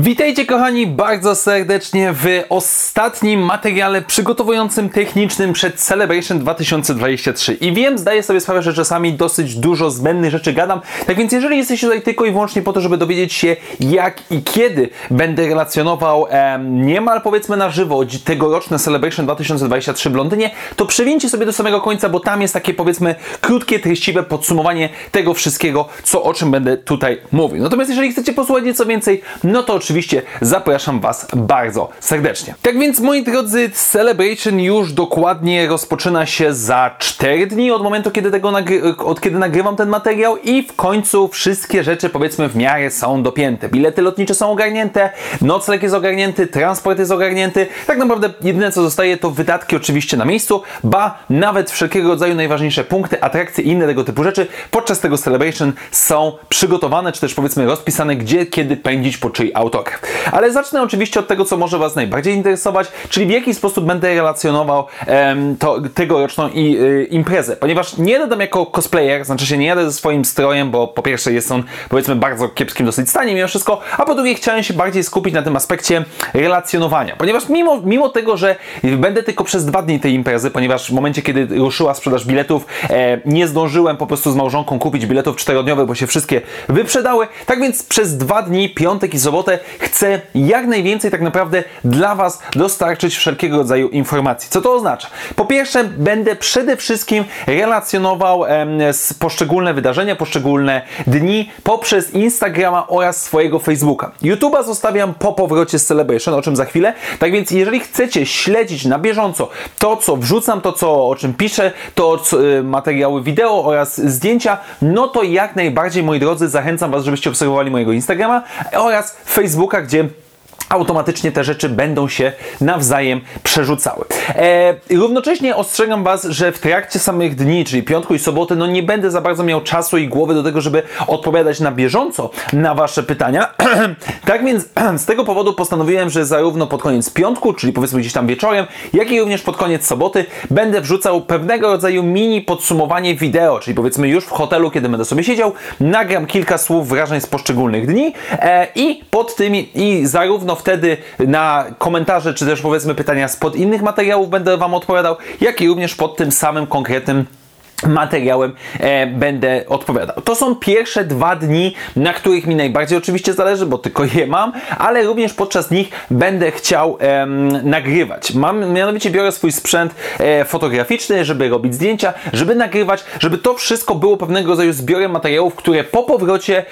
Witajcie kochani bardzo serdecznie w ostatnim materiale przygotowującym technicznym przed Celebration 2023. I wiem, zdaję sobie sprawę, że czasami dosyć dużo zbędnych rzeczy gadam, tak więc jeżeli jesteście tutaj tylko i wyłącznie po to, żeby dowiedzieć się jak i kiedy będę relacjonował em, niemal powiedzmy na żywo tegoroczne Celebration 2023 w Londynie, to przewincie sobie do samego końca, bo tam jest takie powiedzmy krótkie, treściwe podsumowanie tego wszystkiego, co o czym będę tutaj mówił. Natomiast jeżeli chcecie posłuchać nieco więcej, no to oczywiście zapraszam Was bardzo serdecznie. Tak więc, moi drodzy, Celebration już dokładnie rozpoczyna się za 4 dni od momentu, kiedy, tego od kiedy nagrywam ten materiał i w końcu wszystkie rzeczy, powiedzmy, w miarę są dopięte. Bilety lotnicze są ogarnięte, nocleg jest ogarnięty, transport jest ogarnięty. Tak naprawdę jedyne, co zostaje, to wydatki oczywiście na miejscu, ba, nawet wszelkiego rodzaju najważniejsze punkty, atrakcje i inne tego typu rzeczy podczas tego Celebration są przygotowane, czy też powiedzmy rozpisane, gdzie, kiedy pędzić po czyj autograf. Ale zacznę oczywiście od tego, co może Was najbardziej interesować, czyli w jaki sposób będę relacjonował em, to, tegoroczną i, y, imprezę. Ponieważ nie jadę tam jako cosplayer, znaczy się nie jadę ze swoim strojem, bo po pierwsze jest on powiedzmy bardzo kiepskim dosyć stanie mimo wszystko, a po drugie chciałem się bardziej skupić na tym aspekcie relacjonowania. Ponieważ mimo, mimo tego, że będę tylko przez dwa dni tej imprezy, ponieważ w momencie, kiedy ruszyła sprzedaż biletów, e, nie zdążyłem po prostu z małżonką kupić biletów czterodniowych, bo się wszystkie wyprzedały. Tak więc przez dwa dni, piątek i sobotę, chcę jak najwięcej tak naprawdę dla Was dostarczyć wszelkiego rodzaju informacji. Co to oznacza? Po pierwsze, będę przede wszystkim relacjonował em, poszczególne wydarzenia, poszczególne dni poprzez Instagrama oraz swojego Facebooka. YouTube'a zostawiam po powrocie z Celebration, o czym za chwilę. Tak więc, jeżeli chcecie śledzić na bieżąco to, co wrzucam, to, co, o czym piszę, to co, y, materiały wideo oraz zdjęcia, no to jak najbardziej, moi drodzy, zachęcam Was, żebyście obserwowali mojego Instagrama oraz Facebooka, gdzie automatycznie te rzeczy będą się nawzajem przerzucały. E, równocześnie ostrzegam Was, że w trakcie samych dni, czyli piątku i soboty, no nie będę za bardzo miał czasu i głowy do tego, żeby odpowiadać na bieżąco na Wasze pytania. tak więc z tego powodu postanowiłem, że zarówno pod koniec piątku, czyli powiedzmy gdzieś tam wieczorem, jak i również pod koniec soboty będę wrzucał pewnego rodzaju mini podsumowanie wideo, czyli powiedzmy już w hotelu, kiedy będę sobie siedział, nagram kilka słów wrażeń z poszczególnych dni e, i pod tymi, i zarówno wtedy na komentarze, czy też powiedzmy pytania spod innych materiałów będę Wam odpowiadał, jak i również pod tym samym konkretnym materiałem e, będę odpowiadał. To są pierwsze dwa dni, na których mi najbardziej oczywiście zależy, bo tylko je mam, ale również podczas nich będę chciał e, nagrywać. Mam, mianowicie biorę swój sprzęt e, fotograficzny, żeby robić zdjęcia, żeby nagrywać, żeby to wszystko było pewnego rodzaju zbiorem materiałów, które po powrocie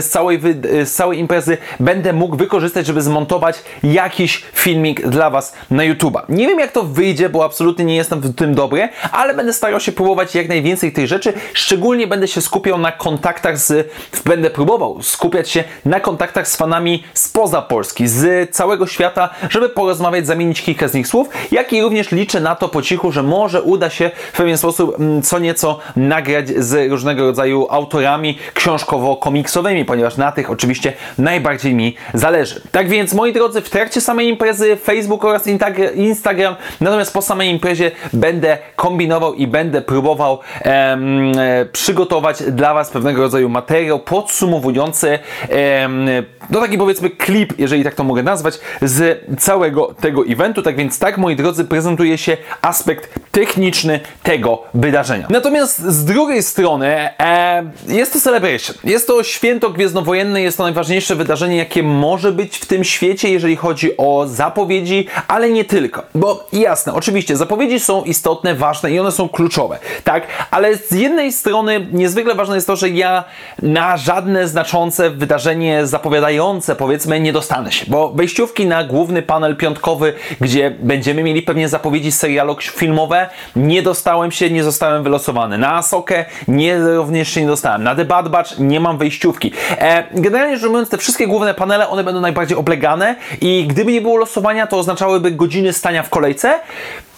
z, całej, z całej imprezy będę mógł wykorzystać, żeby zmontować jakiś filmik dla Was na YouTube'a. Nie wiem jak to wyjdzie, bo absolutnie nie jestem w tym dobry, ale będę starał się próbować jak najwięcej tej rzeczy. Szczególnie będę się skupiał na kontaktach z, będę próbował skupiać się na kontaktach z fanami spoza Polski, z całego świata, żeby porozmawiać, zamienić kilka z nich słów, jak i również liczę na to po cichu, że może uda się w pewien sposób mm, co nieco nagrać z różnego rodzaju autorami książkowo-komiksowymi, ponieważ na tych oczywiście najbardziej mi zależy. Tak więc, moi drodzy, w trakcie samej imprezy Facebook oraz Instagram, natomiast po samej imprezie będę kombinował i będę próbował em, przygotować dla Was pewnego rodzaju materiał podsumowujący, em, no taki powiedzmy klip, jeżeli tak to mogę nazwać, z całego tego eventu. Tak więc tak, moi drodzy, prezentuje się aspekt techniczny tego wydarzenia. Natomiast z drugiej strony e, jest to Celebration. Jest to święto gwiezdnowojenne, jest to najważniejsze wydarzenie, jakie może być w tym świecie, jeżeli chodzi o zapowiedzi, ale nie tylko. Bo jasne, oczywiście, zapowiedzi są istotne, ważne i one są kluczowe, tak? Ale z jednej strony niezwykle ważne jest to, że ja na żadne znaczące wydarzenie zapowiadające, powiedzmy, nie dostanę się, bo wejściówki na główny panel piątkowy, gdzie będziemy mieli pewnie zapowiedzi serialu filmowe, nie dostałem się, nie zostałem wylosowany. Na Asokę nie, również się nie dostałem. Na The Bad Batch nie mam wejściówki. E, generalnie rzecz ujmując, te wszystkie główne panele, one będą najbardziej oblegane i gdyby nie było losowania, to oznaczałyby godziny stania w kolejce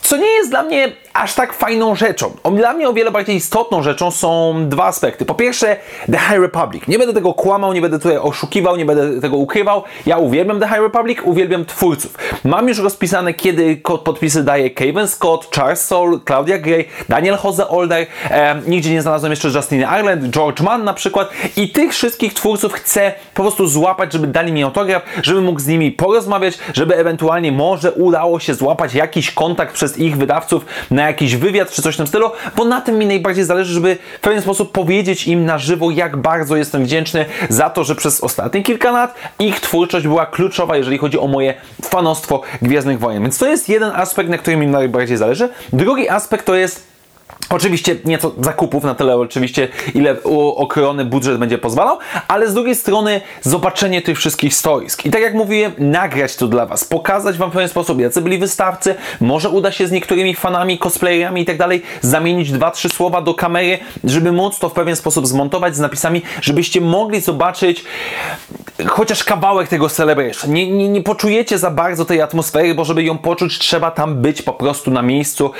co nie jest dla mnie aż tak fajną rzeczą. Dla mnie o wiele bardziej istotną rzeczą są dwa aspekty. Po pierwsze, The High Republic. Nie będę tego kłamał, nie będę tutaj oszukiwał, nie będę tego ukrywał. Ja uwielbiam The High Republic, uwielbiam twórców. Mam już rozpisane, kiedy podpisy daje Kevin Scott, Charles Soule, Claudia Gray, Daniel Jose Older, e, nigdzie nie znalazłem jeszcze Justin Ireland, George Mann na przykład i tych wszystkich twórców chcę po prostu złapać, żeby dali mi autograf, żeby mógł z nimi porozmawiać, żeby ewentualnie może udało się złapać jakiś kontakt przez ich wydawców na jakiś wywiad czy coś w tym stylu, bo na tym mi najbardziej zależy, żeby w pewien sposób powiedzieć im na żywo, jak bardzo jestem wdzięczny za to, że przez ostatnie kilka lat ich twórczość była kluczowa, jeżeli chodzi o moje fanostwo Gwiezdnych Wojen. Więc to jest jeden aspekt, na którym mi najbardziej zależy. Drugi aspekt to jest Oczywiście nieco zakupów, na tyle oczywiście, ile okrojony budżet będzie pozwalał, ale z drugiej strony zobaczenie tych wszystkich stoisk. I tak jak mówiłem, nagrać to dla Was, pokazać Wam w pewien sposób, jacy byli wystawcy, może uda się z niektórymi fanami, cosplayerami i tak dalej zamienić dwa, trzy słowa do kamery, żeby móc to w pewien sposób zmontować z napisami, żebyście mogli zobaczyć chociaż kawałek tego celebration. Nie, nie, nie poczujecie za bardzo tej atmosfery, bo żeby ją poczuć, trzeba tam być po prostu na miejscu,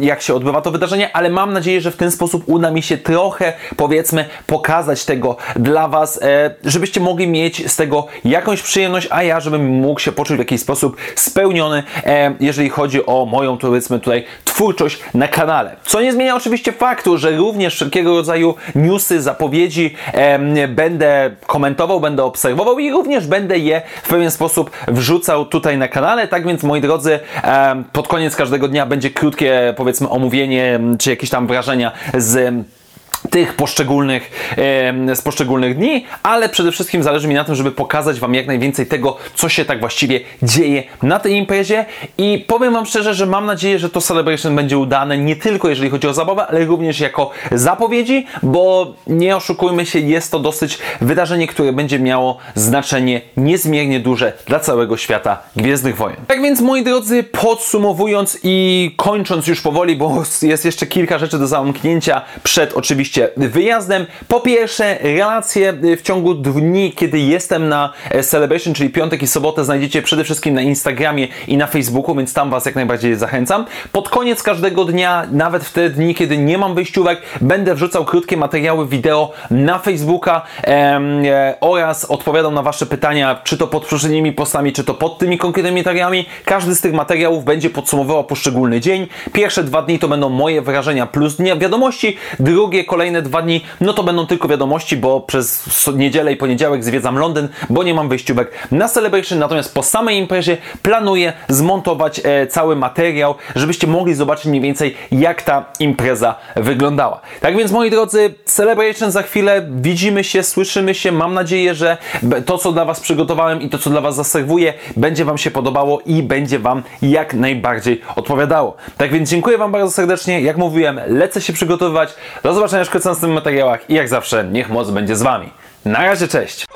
jak się odbywa to wydarzenie, ale mam nadzieję, że w ten sposób uda mi się trochę, powiedzmy, pokazać tego dla Was, e, żebyście mogli mieć z tego jakąś przyjemność, a ja, żebym mógł się poczuć w jakiś sposób spełniony, e, jeżeli chodzi o moją, powiedzmy, tutaj twórczość na kanale. Co nie zmienia oczywiście faktu, że również wszelkiego rodzaju newsy, zapowiedzi e, będę komentował, będę obserwował i również będę je w pewien sposób wrzucał tutaj na kanale. Tak więc, moi drodzy, pod koniec każdego dnia będzie krótkie, powiedzmy, omówienie czy jakieś tam wrażenia z tych poszczególnych, e, z poszczególnych dni, ale przede wszystkim zależy mi na tym, żeby pokazać Wam jak najwięcej tego, co się tak właściwie dzieje na tej imprezie i powiem Wam szczerze, że mam nadzieję, że to Celebration będzie udane nie tylko jeżeli chodzi o zabawę, ale również jako zapowiedzi, bo nie oszukujmy się, jest to dosyć wydarzenie, które będzie miało znaczenie niezmiernie duże dla całego świata Gwiezdnych Wojen. Tak więc moi drodzy, podsumowując i kończąc już powoli, bo jest jeszcze kilka rzeczy do zamknięcia przed oczywiście wyjazdem. Po pierwsze, relacje w ciągu dni, kiedy jestem na e, Celebration, czyli piątek i sobotę, znajdziecie przede wszystkim na Instagramie i na Facebooku, więc tam Was jak najbardziej zachęcam. Pod koniec każdego dnia, nawet w te dni, kiedy nie mam wyjściówek, będę wrzucał krótkie materiały wideo na Facebooka e, oraz odpowiadam na Wasze pytania, czy to pod poprzednimi postami, czy to pod tymi konkretnymi materiałami. Każdy z tych materiałów będzie podsumowywał poszczególny dzień. Pierwsze dwa dni to będą moje wrażenia plus dnia wiadomości, drugie kolejne kolejne dwa dni, no to będą tylko wiadomości, bo przez niedzielę i poniedziałek zwiedzam Londyn, bo nie mam wyjściówek na Celebration, natomiast po samej imprezie planuję zmontować e, cały materiał, żebyście mogli zobaczyć mniej więcej jak ta impreza wyglądała. Tak więc moi drodzy, Celebration za chwilę, widzimy się, słyszymy się, mam nadzieję, że to co dla Was przygotowałem i to co dla Was zaserwuję będzie Wam się podobało i będzie Wam jak najbardziej odpowiadało. Tak więc dziękuję Wam bardzo serdecznie, jak mówiłem, lecę się przygotowywać, do zobaczenia w następnych materiałach i jak zawsze niech moc będzie z Wami. Na razie, cześć!